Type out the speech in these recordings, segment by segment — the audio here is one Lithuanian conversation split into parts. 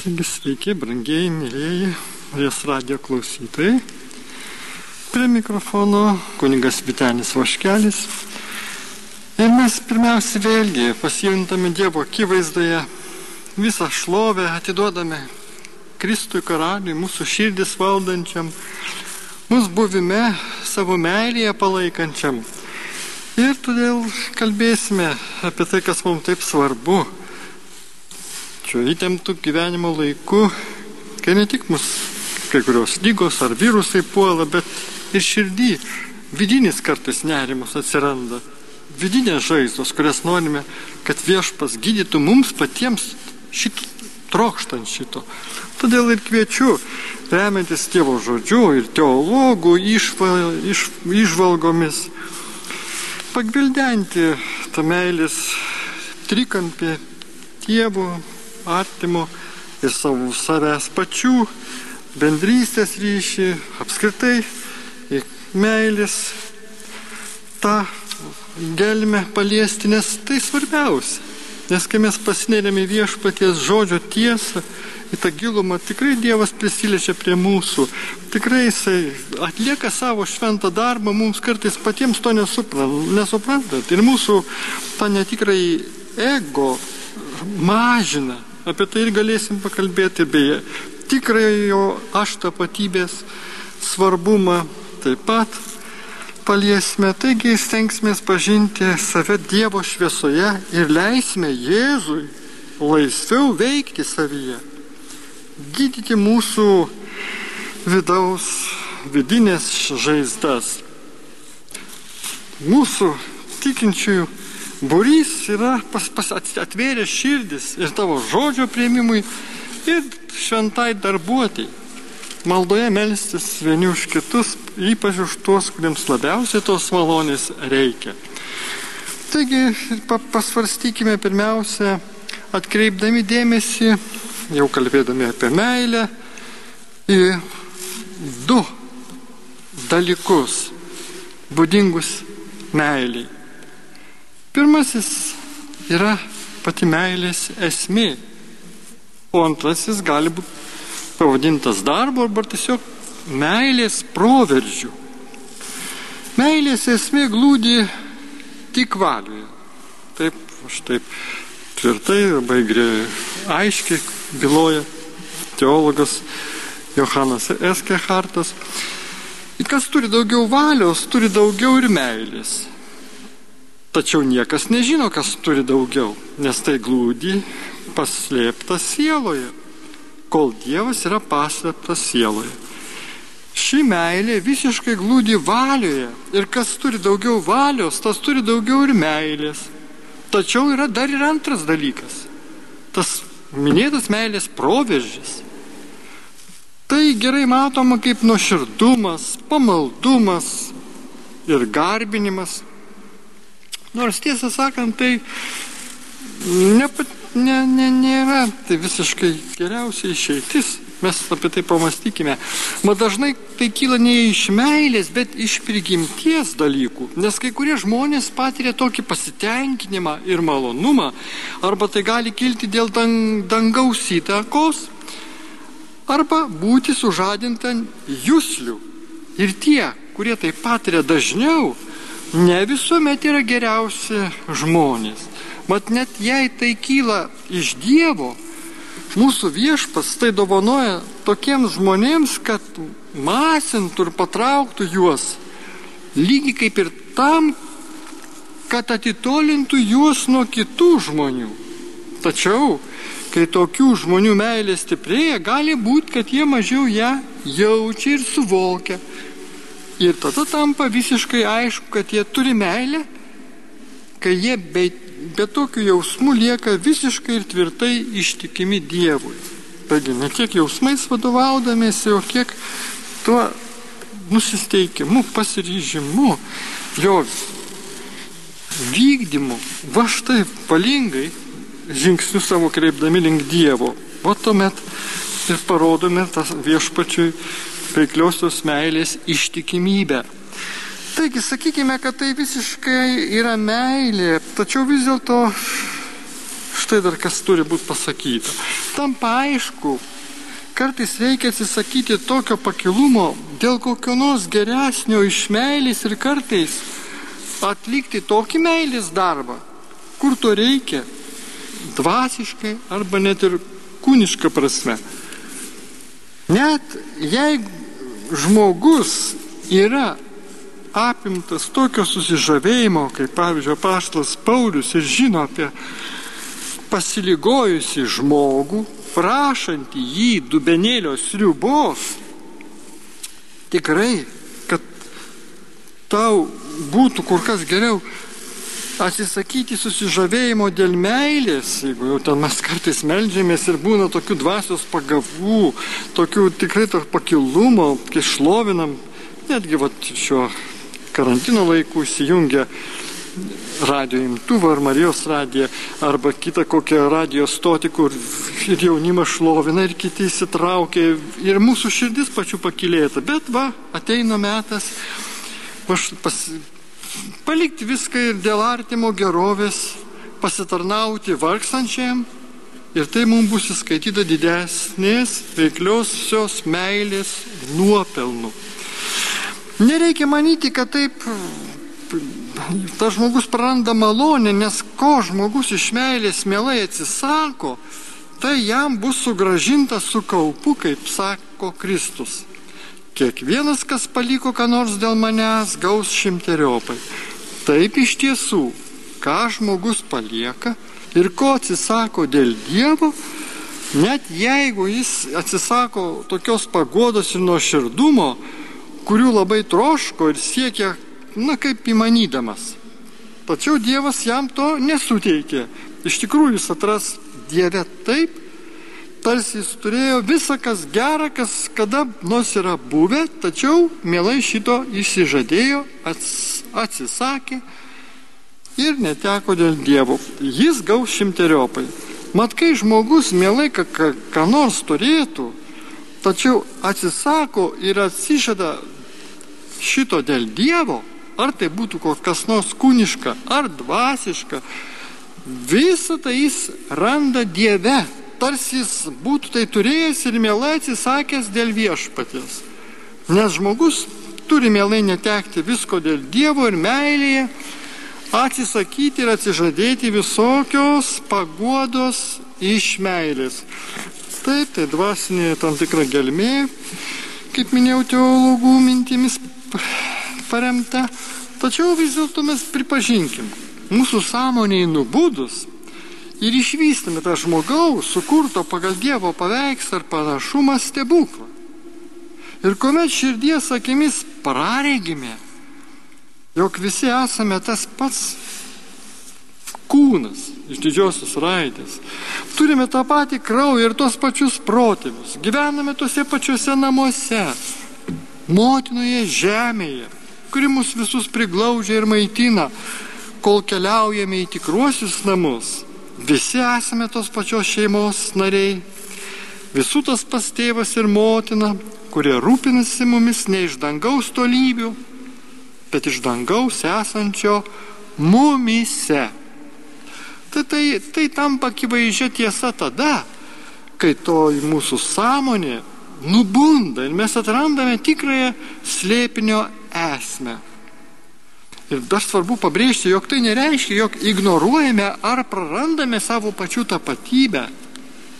Taigi sveiki, brangiai, mėlyjeji, Ries radio klausytojai. Prie mikrofono kuningas Vitenis Vaškelis. Ir mes pirmiausia vėlgi pasijungtame Dievo akivaizdoje visą šlovę atiduodame Kristui karaliui, mūsų širdis valdančiam, mūsų buvime, savo meilėje palaikančiam. Ir todėl kalbėsime apie tai, kas mums taip svarbu šiuo įtemptų gyvenimo laiku, kai ne tik mus kai kurios lygos ar virusai puola, bet ir širdį vidinis kartais nerimas atsiranda, vidinės žaizdos, kurias norime, kad viešpas gydytų mums patiems šito, trokštant šito. Todėl ir kviečiu, remiantis Dievo žodžiu ir teologų išva, iš, išvalgomis, pagvildenti tą meilės trikampį Dievo, artimo ir savo savęs pačių, bendrystės ryšį, apskritai meilės tą galime paliesti, nes tai svarbiausia. Nes kai mes pasineriame viešpaties žodžio tiesą, į tą gilumą tikrai Dievas prisiliečia prie mūsų. Tikrai Jisai atlieka savo šventą darbą, mums kartais patiems to nesuprantat. Ir mūsų tą netikrai ego mažina. Apie tai ir galėsim pakalbėti, beje, tikrąjo aš tapatybės svarbumą taip pat paliesime. Taigi stengsime pažinti save Dievo šviesoje ir leisime Jėzui laisviau veikti savyje, gydyti mūsų vidaus, vidinės žaizdas. Mūsų tikinčiųjų Būrys yra pas, pas atvėrė širdis ir tavo žodžio prieimimui ir šventai darbuotojai. Maldoje melstis vieni už kitus, ypač už tuos, kuriems labiausiai tos malonės reikia. Taigi pasvarstykime pirmiausia, atkreipdami dėmesį, jau kalbėdami apie meilę, į du dalykus būdingus meiliai. Pirmasis yra pati meilės esmė, o antrasis gali būti pavadintas darbo arba tiesiog meilės proveržių. Meilės esmė glūdi tik valioje. Taip, aš taip tvirtai, labai aiškiai byloja teologas Johanas Eskehartas. Kas turi daugiau valios, turi daugiau ir meilės. Tačiau niekas nežino, kas turi daugiau, nes tai glūdi paslėptas sieloje, kol Dievas yra paslėptas sieloje. Ši meilė visiškai glūdi valioje ir kas turi daugiau valios, tas turi daugiau ir meilės. Tačiau yra dar ir antras dalykas. Tas minėtas meilės proveržis. Tai gerai matoma kaip nuoširdumas, pamaldumas ir garbinimas Nors tiesą sakant, tai ne, ne, ne, nėra tai visiškai geriausia išeitis. Mes apie tai pamastykime. Mat dažnai tai kyla ne iš meilės, bet iš prigimties dalykų. Nes kai kurie žmonės patiria tokį pasitenkinimą ir malonumą, arba tai gali kilti dėl dang, dangaus įtakos, arba būti sužadinta jūslių. Ir tie, kurie tai patiria dažniau, ne visuomet yra geriausi žmonės. Mat net jei tai kyla iš Dievo, mūsų viešpas tai dovanoja tokiems žmonėms, kad masintų ir patrauktų juos, lygiai kaip ir tam, kad atitolintų juos nuo kitų žmonių. Tačiau, kai tokių žmonių meilė stiprėja, gali būti, kad jie mažiau ją jaučia ir suvokia Ir tada tampa visiškai aišku, kad jie turi meilę, kai jie be, be tokių jausmų lieka visiškai ir tvirtai ištikimi Dievui. Taigi ne tiek jausmais vadovaudamėsi, o kiek tuo nusisteikimu, pasiryžimu, jo vykdymu, va štai valingai žingsnius savo kreipdami link Dievo. O tuomet ir parodome tas viešpačiui veikliosios meilės ištikimybę. Taigi, sakykime, kad tai visiškai yra meilė, tačiau vis dėlto štai dar kas turi būti pasakyta. Tampa aišku, kartais reikia atsisakyti tokio pakilumo dėl kokio nors geresnio iš meilės ir kartais atlikti tokį meilės darbą, kur to reikia, dvasiškai arba net ir kūniška prasme. Net jeigu žmogus yra apimtas tokio susižavėjimo, kaip pavyzdžiui paštas Paulius ir žino apie pasiligojusi žmogų, prašantį jį dubenėlio sriubos, tikrai, kad tau būtų kur kas geriau atsisakyti susižavėjimo dėl meilės, jeigu jau ten mes kartais melžiamės ir būna tokių dvasios pagavų, tokių tikrai to pakilumo, kai šlovinam, netgi va šiuo karantino laikų įsijungia radio imtuvą ar Marijos radiją arba kitą kokią radio stotį, kur ir jaunimas šlovina ir kiti įsitraukia ir mūsų širdis pačių pakilėta. Bet va, ateina metas pas, palikti viską ir dėl artimo gerovės, pasitarnauti vargstančiam ir tai mums bus įskaityta didesnės veikliosios meilės nuopelnų. Nereikia manyti, kad taip tas žmogus praranda malonę, nes ko žmogus iš meilės mielai atsisako, tai jam bus sugražinta su kaupu, kaip sako Kristus. Kiekvienas, kas paliko ką nors dėl manęs, gaus šimteriopai. Taip iš tiesų, ką žmogus palieka ir ko atsisako dėl Dievo, net jeigu jis atsisako tokios pagodos ir nuoširdumo, kurių labai troško ir siekia, na kaip įmanydamas. Tačiau Dievas jam to nesuteikė. Iš tikrųjų jis atras Dievę taip, tarsi jis turėjo visą, kas gera, kas kada nors yra buvę, tačiau mielai šito išsižadėjo, atsisakė ir neteko dėl Dievo. Jis gaus šimteriopai. Mat, kai žmogus mielai ką, ką, ką nors turėtų, tačiau atsisako ir atsižada šito dėl Dievo, ar tai būtų kas nors kūniška, ar dvasiška, visą tai jis randa Dieve, tarsi jis būtų tai turėjęs ir mielai atsisakęs dėl viešpatės. Nes žmogus turi mielai netekti visko dėl Dievo ir meilėje, atsisakyti ir atsižadėti visokios paguodos iš meilės. Taip, tai dvasinė tam tikra gelmė, kaip minėjau, teologų mintimis paremta. Tačiau vis dėlto mes pripažinkim, mūsų sąmoniai nubudus ir išvystame tą žmogaus sukurto pagal Dievo paveikslą ar panašumą stebuklą. Ir kuomet širdies akimis praregime, jog visi esame tas pats kūnas iš didžiosios raidės. Turime tą patį kraują ir tos pačius protėvius. Gyvename tose pačiuose namuose motinoje žemėje, kuri mus visus priglaudžia ir maitina, kol keliaujame į tikruosius namus. Visi esame tos pačios šeimos nariai, visų tas pas tėvas ir motina, kurie rūpinasi mumis ne iš dangaus tolybių, bet iš dangaus esančio mumise. Tai, tai, tai tampa akivaizdžia tiesa tada, kai to į mūsų sąmonė nubunda ir mes atrandame tikrąją slėpinio esmę. Ir dar svarbu pabrėžti, jog tai nereiškia, jog ignoruojame ar prarandame savo pačių tapatybę.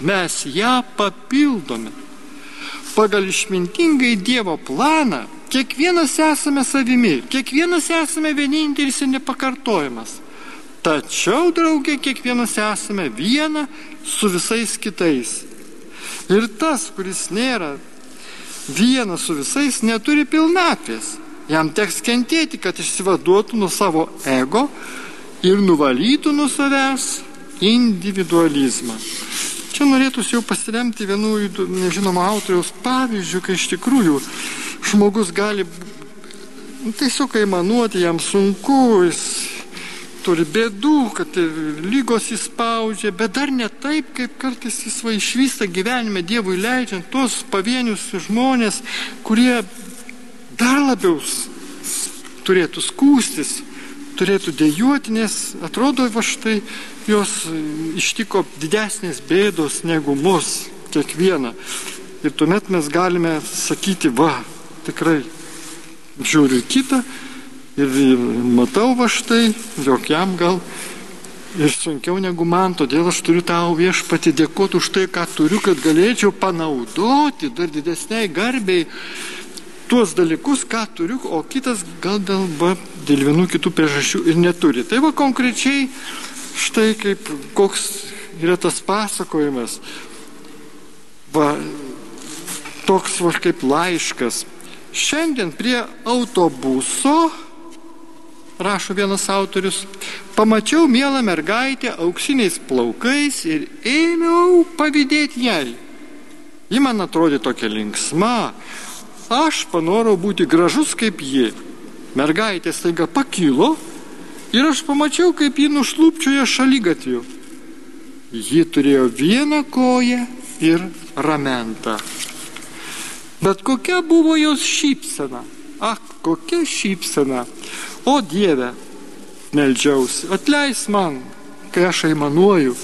Mes ją papildome. Pagal išmintingai Dievo planą, kiekvienas esame savimi, kiekvienas esame vienintelis ir nepakartojamas. Tačiau, draugė, kiekvienas esame viena su visais kitais. Ir tas, kuris nėra vienas su visais, neturi pilnatvės. Jam teks kentėti, kad išsivaduotų nuo savo ego ir nuvalytų nuo savęs individualizmą. Čia norėtųsi jau pasiremti vienu nežinomo autoriaus pavyzdžių, kai iš tikrųjų žmogus gali tiesiog aimanuoti, jam sunku, jis turi bėdų, kad lygos įspaudžia, bet dar ne taip, kaip kartais jis va išvysta gyvenime Dievui leidžiant tuos pavienius žmonės, kurie dar labiau turėtų skūstis, turėtų dėjuoti, nes atrodo, va štai jos ištiko didesnės bėdos negu mus kiekvieną. Ir tuomet mes galime sakyti, va, tikrai žiūriu kitą ir, ir matau va štai, jog jam gal ir sunkiau negu man, todėl aš turiu tau viešpati dėkoti už tai, ką turiu, kad galėčiau panaudoti dar didesniai garbiai tuos dalykus, ką turiu, o kitas gal dėl, dėl vienų kitų priežasčių ir neturi. Tai va konkrečiai štai kaip koks yra tas pasakojimas. Va, toks va kaip laiškas. Šiandien prie autobuso rašo vienas autorius, pamačiau mielą mergaitę auksiniais plaukais ir ėmiau pavydėti jai. Ji man atrodė tokia linksma, aš panorau būti gražus kaip ji. Mergaitė staiga pakilo ir aš pamačiau, kaip ji nušlūpčioja šalygatviu. Ji turėjo vieną koją ir ramentą. Bet kokia buvo jos šypsena? Ak, kokia šypsena. O Dieve, melžiausi, atleis man, kai aš aimanuoju,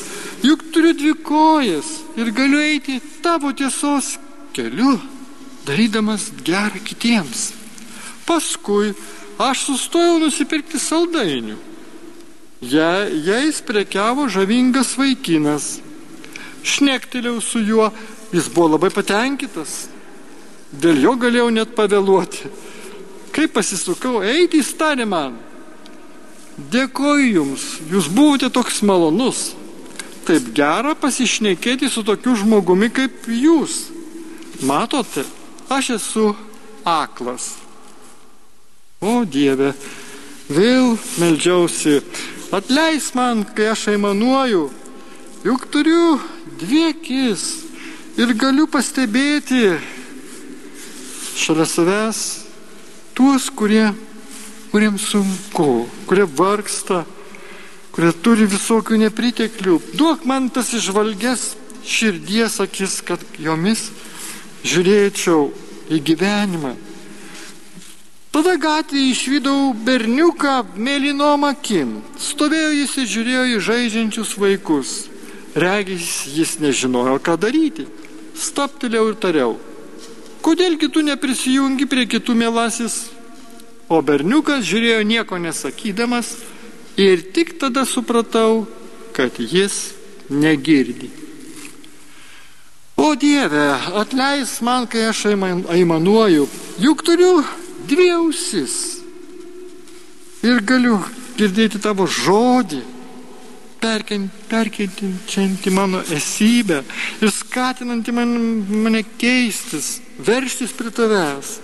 juk turiu dvi kojas ir galiu eiti tavo tiesos keliu, darydamas gerą kitiems. Paskui aš sustojau nusipirkti saldainių. Ja, jais prekiavo žavingas vaikinas. Šnektelėjau su juo, jis buvo labai patenkintas. Dėl jo galėjau net pavėluoti. Kai pasisukau eiti, jis tarė man, dėkoju jums, jūs buvote toks malonus. Taip gera pasišnekėti su tokiu žmogumi kaip jūs. Matote, aš esu aklas. O Dieve, vėl meldžiausi, atleis man, kai aš aimanuoju, juk turiu dvi akis ir galiu pastebėti šalia savęs tuos, kurie, kuriems sunku, kurie vargsta, kurie turi visokių nepriteklių. Duok man tas išvalgęs širdies akis, kad jomis žiūrėčiau į gyvenimą. Tada gatvėje išvydau berniuką mėlynom akim. Stovėjo jis ir žiūrėjo į žaidžiančius vaikus. Regis jis nežinojo, ką daryti. Staptelėjau ir tariau kodėlgi tu neprisijungi prie kitų mielasis? O berniukas žiūrėjo nieko nesakydamas ir tik tada supratau, kad jis negirdi. O Dieve, atleis man, kai aš aimanuoju, juk turiu dvi ausis ir galiu girdėti tavo žodį perkeitinti mano esybę ir skatinanti man, mane keistis, verštis prie tavęs.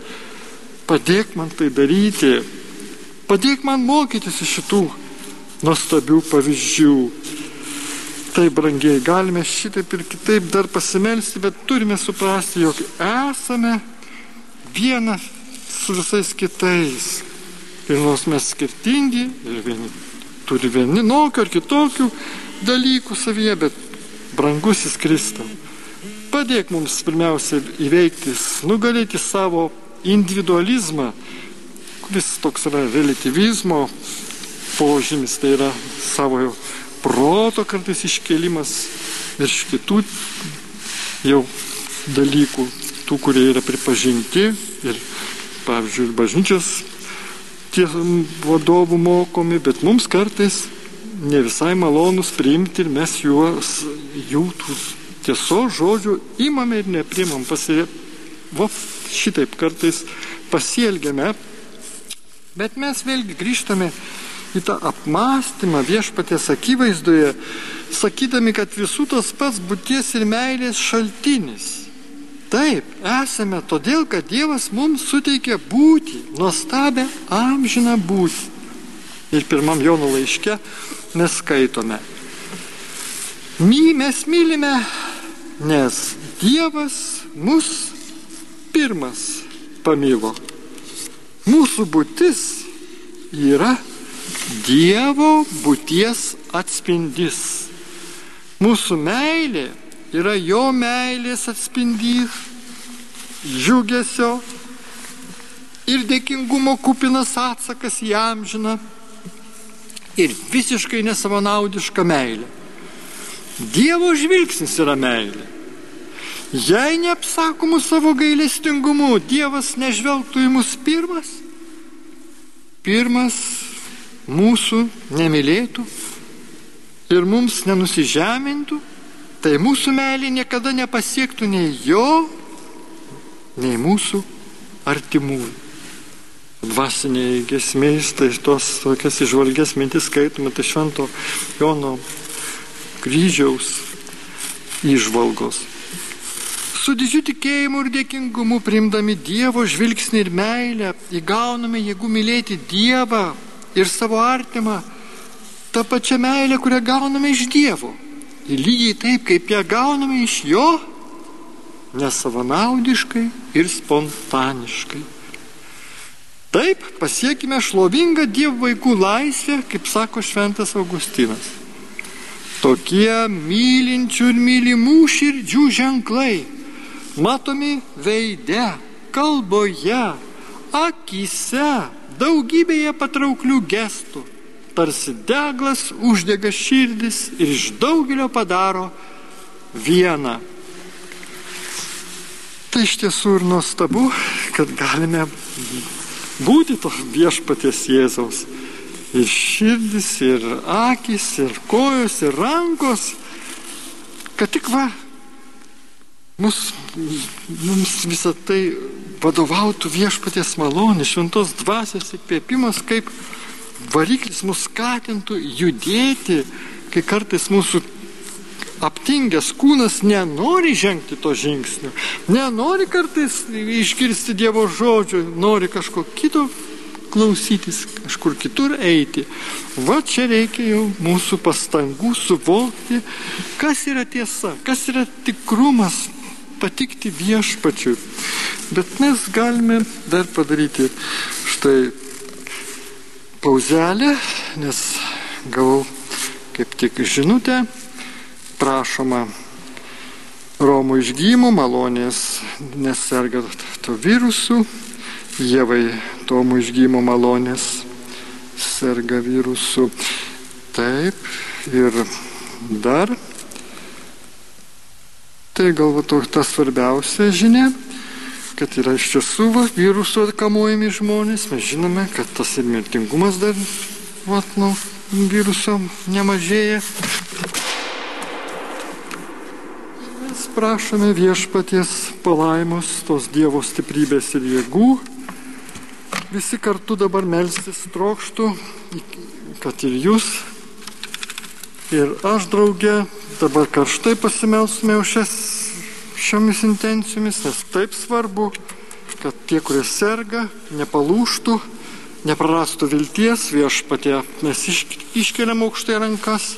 Padėk man tai daryti, padėk man mokytis iš šitų nuostabių pavyzdžių. Tai brangiai, galime šitaip ir kitaip dar pasimelsti, bet turime suprasti, jog esame viena su visais kitais. Ir nors mes skirtingi ir vieni turi vienokio ar kitokių dalykų savyje, bet brangusis Kristau, padėk mums pirmiausia įveikti, nugalėti savo individualizmą, kuris toks yra relativizmo požymis, tai yra savojo proto kartais iškelimas virš kitų jau dalykų, tų, kurie yra pripažinti ir, pavyzdžiui, ir bažnyčios tie vadovų mokomi, bet mums kartais ne visai malonus priimti ir mes juos, jų tiesos žodžių imame ir neprimam. Pasirė... Va, šitaip kartais pasielgiame, bet mes vėlgi grįžtame į tą apmąstymą viešpatės akivaizdoje, sakydami, kad visų tas pats būties ir meilės šaltinis Taip, esame todėl, kad Dievas mums suteikė būti, nuostabę amžiną būti. Ir pirmam Jono laiške mes skaitome. My mes mylime, nes Dievas mus pirmas pamilo. Mūsų būtis yra Dievo būties atspindys. Mūsų meilė yra jo meilės atspindys, džiugesio ir dėkingumo kupinas atsakas į amžiną ir visiškai nesavanaudiška meilė. Dievo žvilgsnis yra meilė. Jei neapsakomų savo gailestingumu Dievas nežvelgtų į mus pirmas, pirmas mūsų nemylėtų ir mums nenusižemintų, tai mūsų meilė niekada nepasiektų nei jo, nei mūsų artimųjų. Dvasiniai gesmės, tai tos tokias išvalgės mintis skaitome, tai švento Jono kryžiaus išvalgos. Su didžiu tikėjimu ir dėkingumu primdami Dievo žvilgsnį ir meilę, įgauname jėgų mylėti Dievą ir savo artimą tą pačią meilę, kurią gauname iš Dievo. Ir lygiai taip, kaip ją gauname iš Jo, nesavanaudiškai ir spontaniškai. Taip pasiekime šlovingą Dievo vaikų laisvę, kaip sako Šventas Augustinas. Tokie mylinčių ir mylimų širdžių ženklai matomi veide, kalboje, akise, daugybėje patrauklių gestų. Tarsi deglas uždega širdis ir iš daugelio padaro vieną. Tai iš tiesų ir nuostabu, kad galime būti to viešpaties Jėzaus. Ir širdis, ir akis, ir kojos, ir rankos, kad tik va, mus, mums visą tai vadovautų viešpaties malonė, šventos dvasios įkvėpimas, kaip variklis mus skatintų judėti, kai kartais mūsų aptingęs kūnas nenori žengti to žingsnio, nenori kartais išgirsti Dievo žodžio, nori kažko kito klausytis, kažkur kitur eiti. Va čia reikia jau mūsų pastangų suvokti, kas yra tiesa, kas yra tikrumas, patikti viešpačiui. Bet mes galime dar padaryti štai pauzelę, nes gavau kaip tik žinutę prašoma Romų išgymo malonės, neserga to virusų, Jėvai Tomų išgymo malonės, serga virusų. Taip, ir dar, tai galbūt ta svarbiausia žinia, kad yra iš tiesų va, virusų atkamuojami žmonės, mes žinome, kad tas ir mirtingumas dar va, nuo viruso nemažėja. prašome viešpaties palaimos, tos Dievo stiprybės ir jėgų. Visi kartu dabar melstis trokštų, kad ir jūs, ir aš draugė dabar karštai pasimelstume už šias, šiomis intencijomis, nes taip svarbu, kad tie, kurie serga, nepalūštų, neprarastų vilties viešpatie. Mes iškeliam aukštai rankas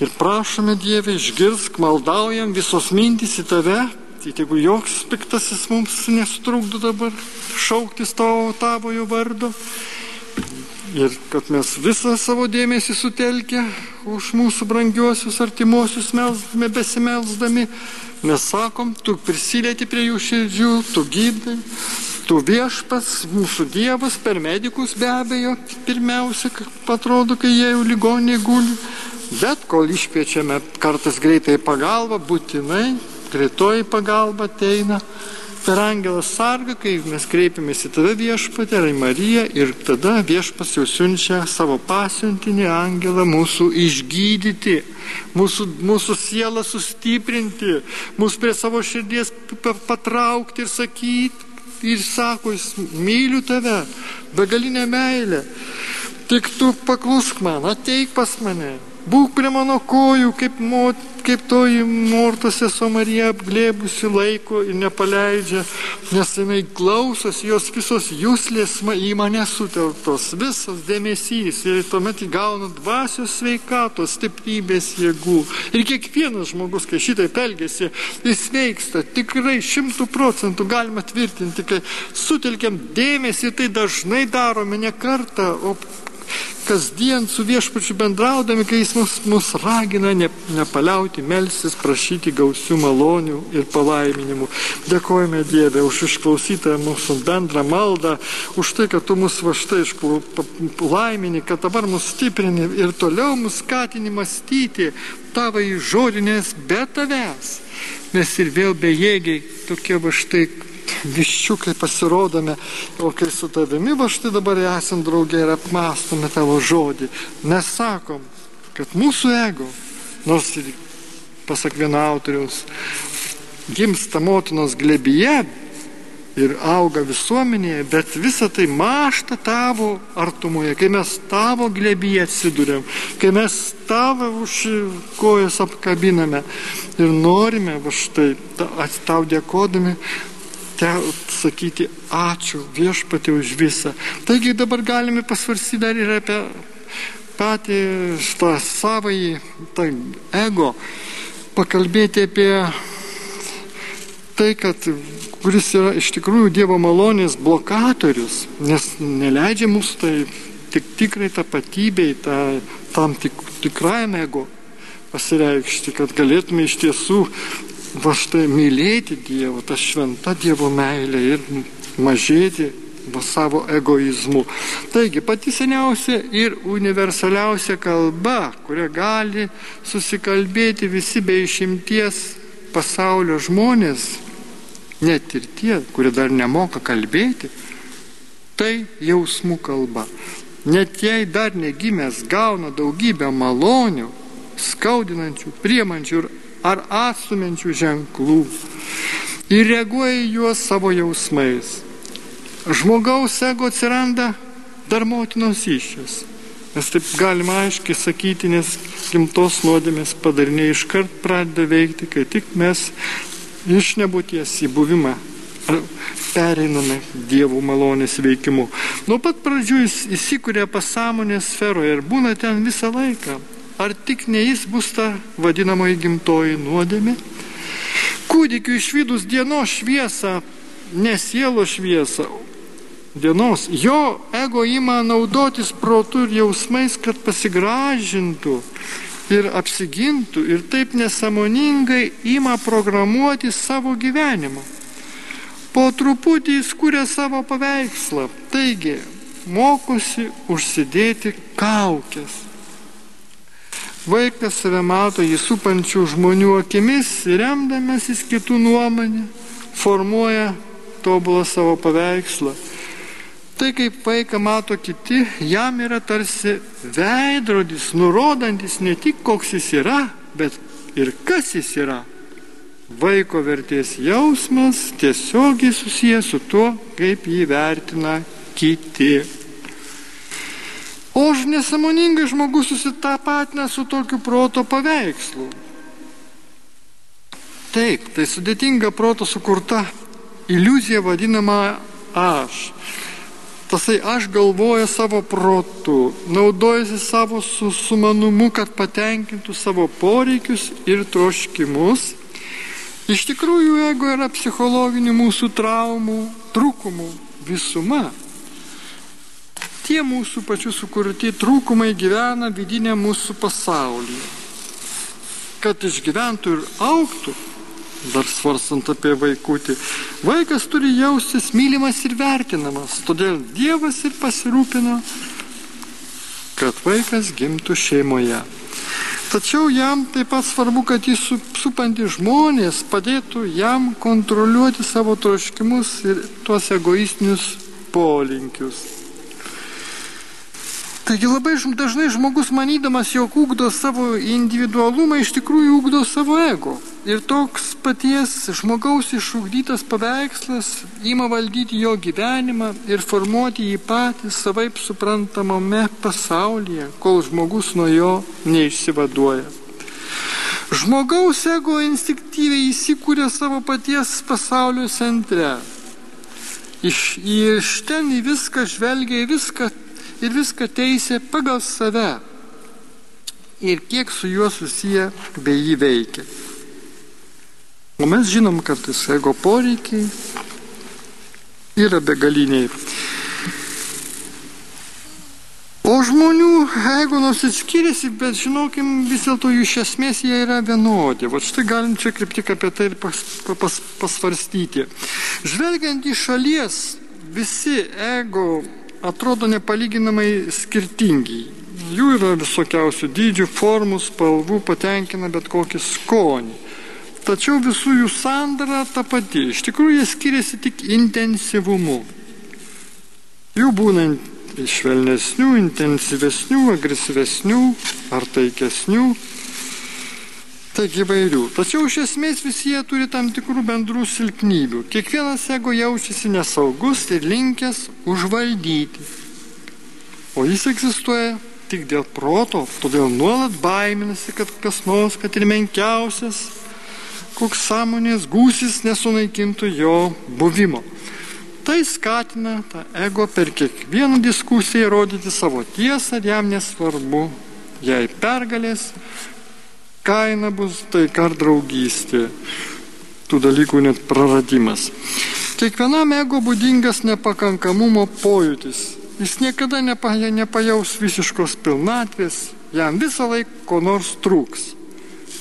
Ir prašome Dievę, išgirsk, maldaujam visos mintys į tave. Tai jeigu joks piktasis mums nesutrukdo dabar šauktis tavo tavojo vardo. Ir kad mes visą savo dėmesį sutelkę už mūsų brangiosius artimuosius melsdami, besimelsdami, mes sakom, tu prisilieti prie jų širdžių, tu gydai, tu viešpas, mūsų Dievas per medikus be abejo, pirmiausia, atrodo, kai jie jau ligoniai guli. Bet kol iškviečiame kartais greitai pagalbą, būtinai greitoji pagalba ateina per angelą sargą, kai mes kreipiamės į tave viešpatę, ar į Mariją ir tada viešpas jau siunčia savo pasiuntinį angelą mūsų išgydyti, mūsų, mūsų sielą sustiprinti, mūsų prie savo širdies patraukti ir sakyti. Ir sako, jis myliu tave, begalinę meilę. Tik tu paklusk man, ateik pas mane. Būk prie mano kojų, kaip, mot, kaip toji mortos sesuo Marija apglėbusi laiko ir nepaleidžia, nes jinai klausosi, jos visos jūslės į mane sutelktos, visas dėmesys ir tuomet įgauna dvasios sveikatos, stiprybės jėgų. Ir kiekvienas žmogus, kai šitai pelgėsi, jis veiksta tikrai šimtų procentų galima tvirtinti, kai sutelkiam dėmesį, tai dažnai darome ne kartą, o kasdien su viešpačiu bendraudami, kai jis mus, mus ragina ne, nepaliauti melsis, prašyti gausių malonių ir palaiminimų. Dėkojame Dieve už išklausytą mūsų bendrą maldą, už tai, kad tu mus va štai laimini, kad dabar mus stiprini ir toliau mus skatini mąstyti tavo į žodinės be tavęs. Mes ir vėl bejėgiai tokie va štai viščiukai pasirodome, o kai su tavimi va štai dabar esam draugė ir apmastome tavo žodį, nesakom, kad mūsų ego, nors ir pasak vieno autoriaus, gimsta motinos glebyje ir auga visuomenėje, bet visa tai mašta tavo artumoje, kai mes tavo glebyje atsidūrėm, kai mes tavo už kojas apkabiname ir norime va štai tau dėkodami te sakyti ačiū viešpatį už visą. Taigi dabar galime pasvarsyti dar ir apie patį tą savąjį tai ego, pakalbėti apie tai, kad kuris yra iš tikrųjų Dievo malonės blokatorius, nes neleidžia mūsų tai tik tikrai tapatybei, ta, tam tik, tikrajam ego pasireikšti, kad galėtume iš tiesų va štai mylėti Dievą, tą šventą Dievo meilę ir mažėti va savo egoizmu. Taigi pati seniausia ir universaliausia kalba, kurią gali susikalbėti visi be išimties pasaulio žmonės, net ir tie, kurie dar nemoka kalbėti, tai jausmų kalba. Net jei dar negimęs gauna daugybę malonių, skaudinančių, priemančių ir ar atstumiančių ženklų ir reaguoja į juos savo jausmais. Žmogaus ego atsiranda dar motinos išės. Mes taip galima aiškiai sakyti, nes gimtos nuodėmės padariniai iškart pradeda veikti, kai tik mes iš nebūties į buvimą pereiname dievų malonės veikimu. Nuo pat pradžių jis įsikūrė pasąmonės sferoje ir būna ten visą laiką. Ar tik ne jis bus ta vadinamoji gimtoji nuodėmė? Kūdikiu išvydus dienos šviesą, ne sielo šviesą, dienos, jo ego ima naudotis protu ir jausmais, kad pasigražintų ir apsigintų ir taip nesamoningai ima programuoti savo gyvenimą. Po truputį jis kūrė savo paveikslą, taigi mokosi užsidėti kaukės Vaikas save mato jį supančių žmonių akimis remdamasis kitų nuomonę formuoja tobulą savo paveikslą. Tai kaip vaiką mato kiti, jam yra tarsi veidrodis, nurodantis ne tik koks jis yra, bet ir kas jis yra. Vaiko vertės jausmas tiesiogiai susijęs su tuo, kaip jį vertina kiti. O aš nesamoningai žmogus susitapatina su tokiu proto paveikslu. Taip, tai sudėtinga proto sukurta iliuzija vadinama aš. Tasai aš galvoja savo protu, naudojasi savo sumanumu, kad patenkintų savo poreikius ir troškimus. Iš tikrųjų, ego yra psichologinių mūsų traumų, trūkumų visuma tie mūsų pačių sukurti trūkumai gyvena vidinė mūsų pasaulyje. Kad išgyventų ir auktų, dar svarstant apie vaikutį, vaikas turi jaustis mylimas ir vertinamas. Todėl Dievas ir pasirūpino, kad vaikas gimtų šeimoje. Tačiau jam taip pat svarbu, kad jis supantys žmonės padėtų jam kontroliuoti savo troškimus ir tuos egoistinius polinkius. Taigi labai dažnai žmogus manydamas, jog ugdo savo individualumą, iš tikrųjų ugdo savo ego. Ir toks paties žmogaus išugdytas paveikslas ima valdyti jo gyvenimą ir formuoti jį patį savaip suprantamame pasaulyje, kol žmogus nuo jo neišsivaduoja. Žmogaus ego instinktyviai įsikūrė savo paties pasaulio centre. Iš, iš ten į viską žvelgia, į viską ir viską teisė pagal save ir kiek su juo susiję bei jį veikia. O mes žinom, kad tas ego poreikiai yra begaliniai. O žmonių ego nors ir skiriasi, bet žinokim, vis dėlto jų iš esmės jie yra vienodi. Va štai galim čia kaip tik apie tai ir pas, pas, pasvarstyti. Žvelgiant į šalies, visi ego atrodo nepalyginamai skirtingi. Jų yra visokiausių dydžių, formų, spalvų, patenkina bet kokį skonį. Tačiau visų jų sandara ta pati. Iš tikrųjų jie skiriasi tik intensyvumu. Jų būna švelnesnių, intensyvesnių, agresyvesnių ar taikesnių. Taigi įvairių. Tačiau iš esmės visi jie turi tam tikrų bendrų silpnybių. Kiekvienas ego jaučiasi nesaugus ir linkęs užvaldyti. O jis egzistuoja tik dėl proto, todėl nuolat baiminasi, kad kas nors, kad ir menkiausias, koks sąmonės gūsis nesunaikintų jo buvimo. Tai skatina tą ego per kiekvieną diskusiją rodyti savo tiesą ir jam nesvarbu, jei pergalės, kaina bus taika ar draugystė, tų dalykų net praradimas. Kiekvienam ego būdingas nepakankamumo pojūtis. Jis niekada nepa, nepajaus visiškos pilnatvės, jam visą laiką ko nors trūks.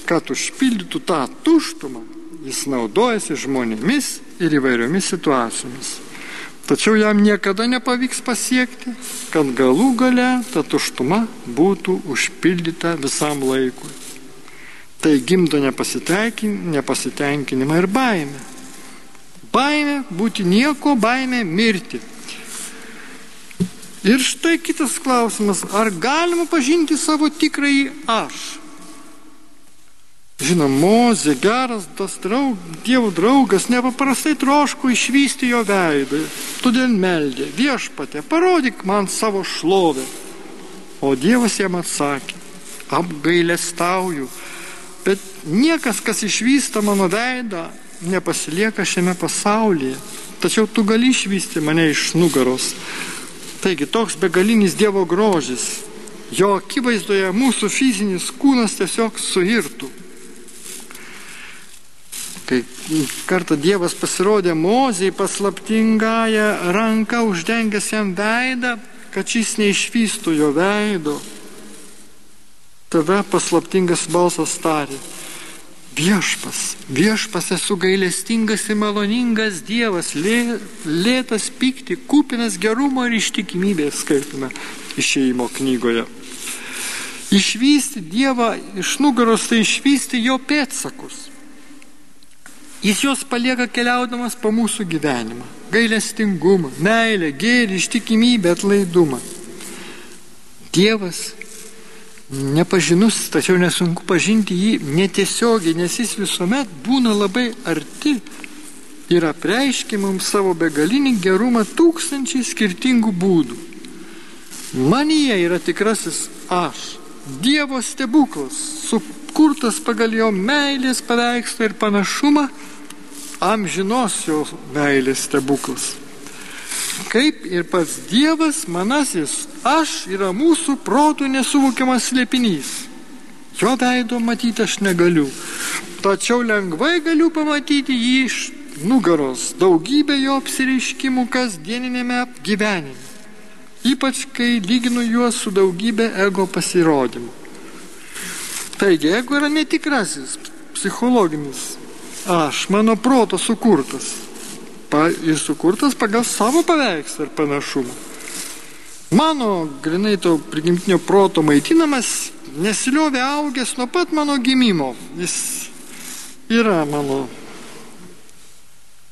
Kad užpildytų tą tuštumą, jis naudojasi žmonėmis ir įvairiomis situacijomis. Tačiau jam niekada nepavyks pasiekti, kad galų gale ta tuštuma būtų užpildyta visam laikui. Tai gimdo nepasitenkinimą ir baimę. Baimė būti nieko, baimė mirti. Ir štai kitas klausimas, ar galima pažinti savo tikrąjį aš? Žinoma, Mozė, geras tas draug, Dievo draugas, nepaprastai troško išvysti jo veidą. Todėl meldė, viešpatė, parodyk man savo šlovę. O Dievas jam atsakė, apgailestauju, niekas, kas išvysta mano veidą, nepasilieka šiame pasaulyje. Tačiau tu gali išvysti mane iš nugaros. Taigi toks begalinis Dievo grožis. Jo akivaizdoje mūsų fizinis kūnas tiesiog suirtų kai kartą Dievas pasirodė Mozijai paslaptingąją ranką uždengęs jam veidą, kad šis neišvystų jo veido. Tada paslaptingas balsas tarė, viešpas, viešpas esu gailestingas ir maloningas Dievas, lė, lėtas pykti, kupinas gerumo ir ištikimybės, skaitome išėjimo knygoje. Išvysti Dievą iš nugaros tai išvysti jo pėtsakus. Jis juos palieka keliaudamas po mūsų gyvenimą. Gailestingumą, meilę, gėrį, ištikimybę, atlaidumą. Dievas nepažinus, tačiau nesunku pažinti jį netiesiogiai, nes jis visuomet būna labai arti ir apreiškia mums savo begalinį gerumą tūkstančiai skirtingų būdų. Manija yra tikrasis aš, Dievo stebuklas, sukurtas pagal jo meilės paveikslą ir panašumą amžinos jo meilės stebuklas. Kaip ir pats Dievas, manasis aš yra mūsų protų nesuvokiamas slėpinys. Jo veido matyti aš negaliu, tačiau lengvai galiu pamatyti jį iš nugaros, daugybę jo apsireiškimų kasdieninėme gyvenime. Ypač kai lyginu juos su daugybė ego pasirodymų. Taigi, ego yra netikrasis, psichologinis aš, mano proto sukurtas. Pa, jis sukurtas pagal savo paveikslą ir panašumą. Mano, grinai to prigimtinio proto maitinamas, nesiliovė augęs nuo pat mano gimimo. Jis yra mano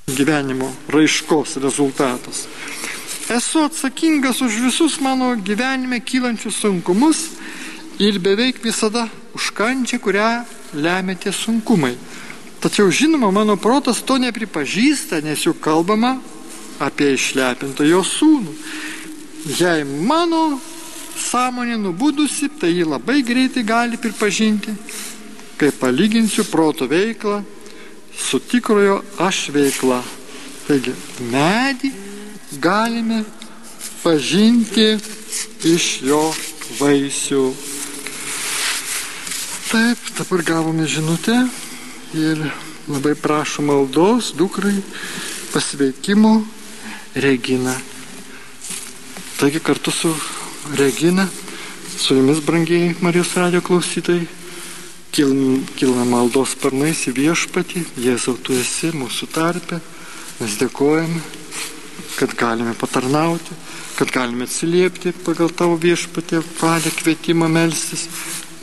gyvenimo raiškos rezultatas. Esu atsakingas už visus mano gyvenime kylančius sunkumus ir beveik visada už kančią, kurią lemia tie sunkumai. Tačiau žinoma, mano protas to nepripažįsta, nes juk kalbama apie išlepintą jo sūnų. Jei mano sąmonė nubudusi, tai jį labai greitai gali pripažinti, kai palyginsiu proto veiklą su tikrojo aš veikla. Taigi, medį galime pažinti iš jo vaisių. Taip, dabar gavome žinutę ir labai prašo maldos dukrai pasveikimo Regina. Taigi kartu su Regina, su jumis, brangiai Marijos radio klausytojai, kilna maldos sparnais į viešpatį, Jėzau, tu esi mūsų tarpe, mes dėkojame, kad galime patarnauti, kad galime atsiliepti pagal tavo viešpatį valią kvietimą melstis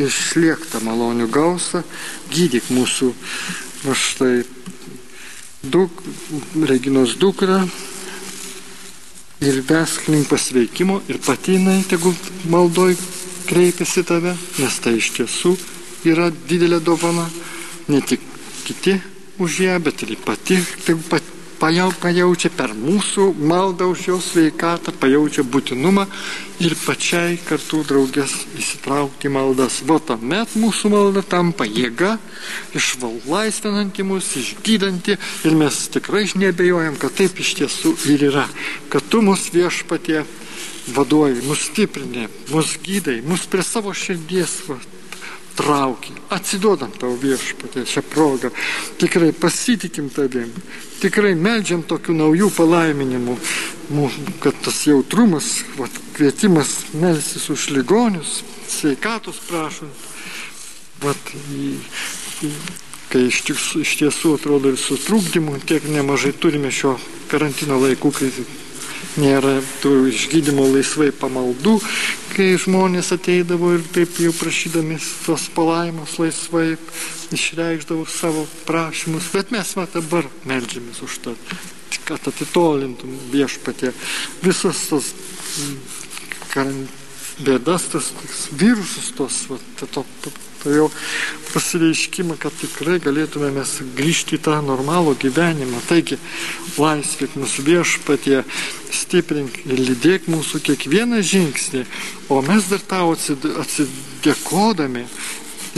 išliek tą malonių gausą, gydyk mūsų, va štai, duk, Reginos dukra, ir vesk link pasveikimo ir pati jinai tegul maldoj kreipiasi tave, nes tai iš tiesų yra didelė dovana, ne tik kiti už ją, bet ir pati, tegu pati pajau, pajaučia per mūsų maldą už jos sveikatą, pajaučia būtinumą ir pačiai kartu draugės įsitraukti maldas. Va tuomet mūsų malda tampa jėga, išvalaisvinanti mus, išgydanti ir mes tikrai nebejojam, kad taip iš tiesų ir yra, kad tu mus viešpatie vaduoji, mus stiprinė, mus gydai, mus prie savo širdies va, trauki, atsiduodam tau viešpatė šią progą, tikrai pasitikim tavim, tikrai medžiam tokių naujų palaiminimų, kad tas jautrumas, va, kvietimas melsis už ligonius, sveikatos prašant, va, į, į, kai iš, tiesų, iš tiesų atrodo ir su trūkdymu tiek nemažai turime šio karantino laikų, kai nėra tų išgydymo laisvai pamaldų, kai žmonės ateidavo ir taip jau prašydami tos palaimus laisvai išreikšdavo savo prašymus, bet mes va dabar melžiamės už tą, kad atitolintum viešpatė visas tas mm, bėdas, tas virusus, tos, va, to, to, to jau pasireiškimą, kad tikrai galėtume mes grįžti į tą normalų gyvenimą. Taigi, laisvėk mūsų viešpatie, stiprink ir lydėk mūsų kiekvieną žingsnį, o mes dar tau atsidėkodami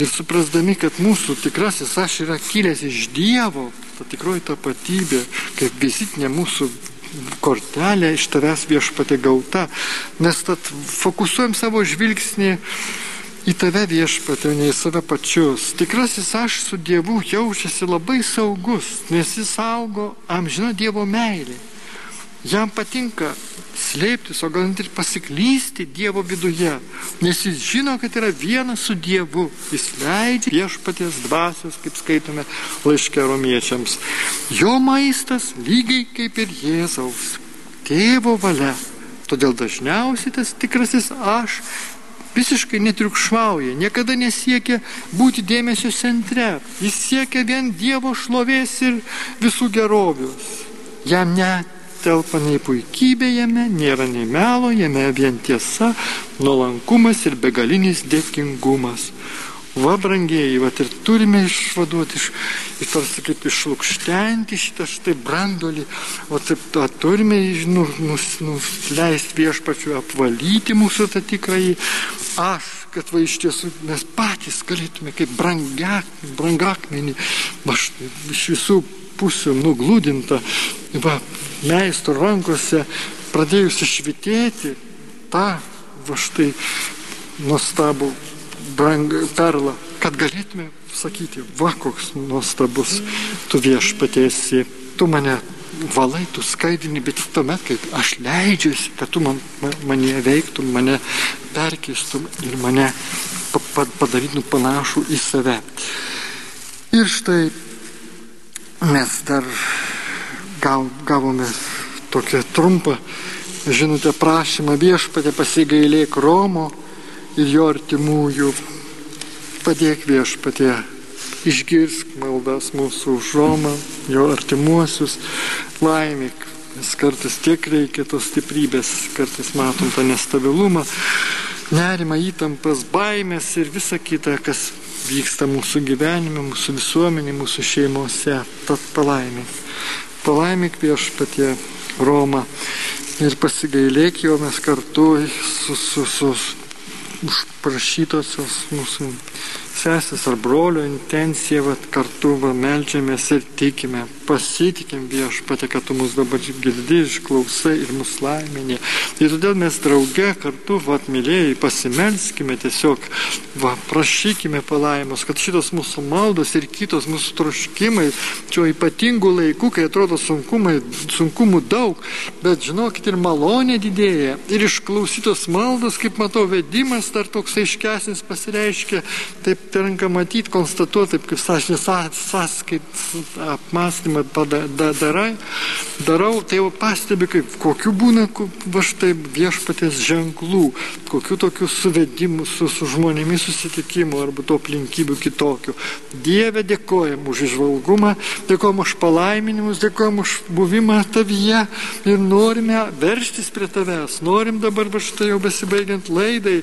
ir suprasdami, kad mūsų tikrasis aš yra kilęs iš Dievo, ta tikroji tapatybė, kaip vizitinė mūsų kortelė iš tavęs viešpatė gauta, nes tad fokusuojam savo žvilgsnį į tave viešpatė, ne į save pačius. Tikrasis aš su Dievu jaučiasi labai saugus, nes jis augo amžino Dievo meilė. Jam patinka slėptis, o gal net ir pasiklysti Dievo viduje, nes jis žino, kad yra vienas su Dievu. Jis leidžia viešpaties dvasios, kaip skaitome laiške romiečiams. Jo maistas lygiai kaip ir Jėzaus, tėvo valia. Todėl dažniausiai tas tikrasis aš visiškai netriukšmauja, niekada nesiekia būti dėmesio centre. Jis siekia vien Dievo šlovės ir visų gerovius. Jam netelpa nei puikybė jame, nėra nei melo, jame vien tiesa, nuolankumas ir begalinis dėkingumas. Va, brangieji, va ir turime išvaduoti, iš, iš tarsi kaip išlūkštenti šitą štai brandolį, o taip tą turime nu, nus, nuleisti viešpačiu, apvalyti mūsų tą tikrąjį. Aš, kad va iš tiesų mes patys galėtume kaip brangak, brangakmenį, štai iš visų pusių nuglūdinta, va meistro rankose pradėjusi švitėti tą, va štai nuostabų brang, perlą, kad galėtume sakyti, va koks nuostabus tu viešpatėsi, tu mane valai, tu skaidini, bet tuomet, kai aš leidžiuosi, kad tu man, mane veiktum, mane perkeistum ir mane padarytum panašų į save. Ir štai mes dar gavome tokią trumpą, žinote, prašymą viešpatė pasigailėk Romo ir jo artimųjų. Padėk viešpatie, išgirsk maldas mūsų už Romą, jo artimuosius, laimėk. Nes kartais tiek reikia tos stiprybės, kartais matom tą nestabilumą, nerimą, įtampas, baimės ir visa kita, kas vyksta mūsų gyvenime, mūsų visuomenė, mūsų šeimose. Tad palaimėk. Palaimėk viešpatie Romą ir pasigailėk jo mes kartu su, su, su užprašytosios mūsų sesės ar brolio intencija, vat, kartu va, melžiamės ir tikime, pasitikim viešpatė, kad tu mus dabar girdi, išklausai ir mus laiminė. Ir todėl mes drauge kartu, vat, mylėjai, pasimelskime tiesiog, va, prašykime palaimos, kad šitos mūsų maldos ir kitos mūsų troškimai, čia ypatingų laikų, kai atrodo sunkumai, sunkumų daug, bet žinokit ir malonė didėja. Ir išklausytos maldos, kaip matau, vedimas dar toks aiškesnis pasireiškia, taip tenka matyti, konstatuoti, taip kaip sąžinės sąskait apmąstymą darai, darau, tai jau pastebi, kaip kokiu būna va štai viešpatės ženklų, kokiu tokiu suvedimu su, su žmonėmis susitikimu arba to aplinkybių kitokių. Dieve dėkojam už išvalgumą, dėkojam už palaiminimus, dėkojam už buvimą tavyje ir norime verštis prie tavęs, norim dabar va štai jau besibaigiant laidai,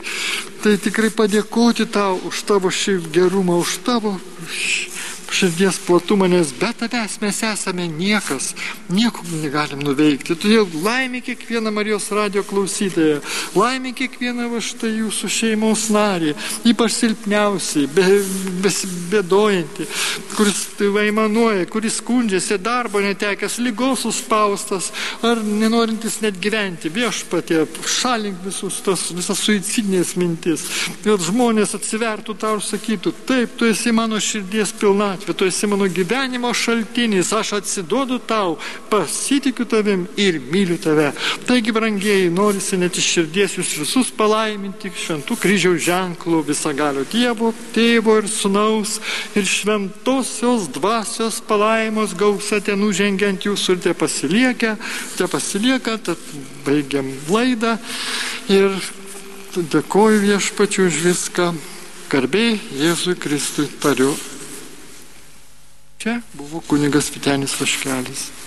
tai tikrai padėkoti tau už tavo šį gerumą, už tavo širdies platumą, nes be tavęs mes esame niekas, nieko negalim nuveikti. Todėl laimė kiekvieną Marijos radio klausytoją, laimė kiekvieną va štai jūsų šeimos narį, ypač silpniausiai, be, besibėdojantį, kuris vaimanuoja, kuris skundžiasi darbo netekęs, lygos suspaustas ar nenorintis net gyventi. Viešpatė, šalink visus tas, visas suicidinės mintis, kad žmonės atsivertų tau ir sakytų, taip, tu esi mano širdies pilna gatvė, tu esi mano gyvenimo šaltinis, aš atsiduodu tau, pasitikiu tavim ir myliu tave. Taigi, brangieji, norisi net iš širdies jūs visus palaiminti šventų kryžiaus ženklų visagalio Dievo, tėvo ir sunaus ir šventosios dvasios palaimos gausa ten nužengiant jūsų ir te pasilieka, te pasilieka, tad baigiam laidą ir dėkoju viešpačiu už viską. Garbė Jėzui Kristui tariu Čia buvo kunigas Vitenis Vaškelis.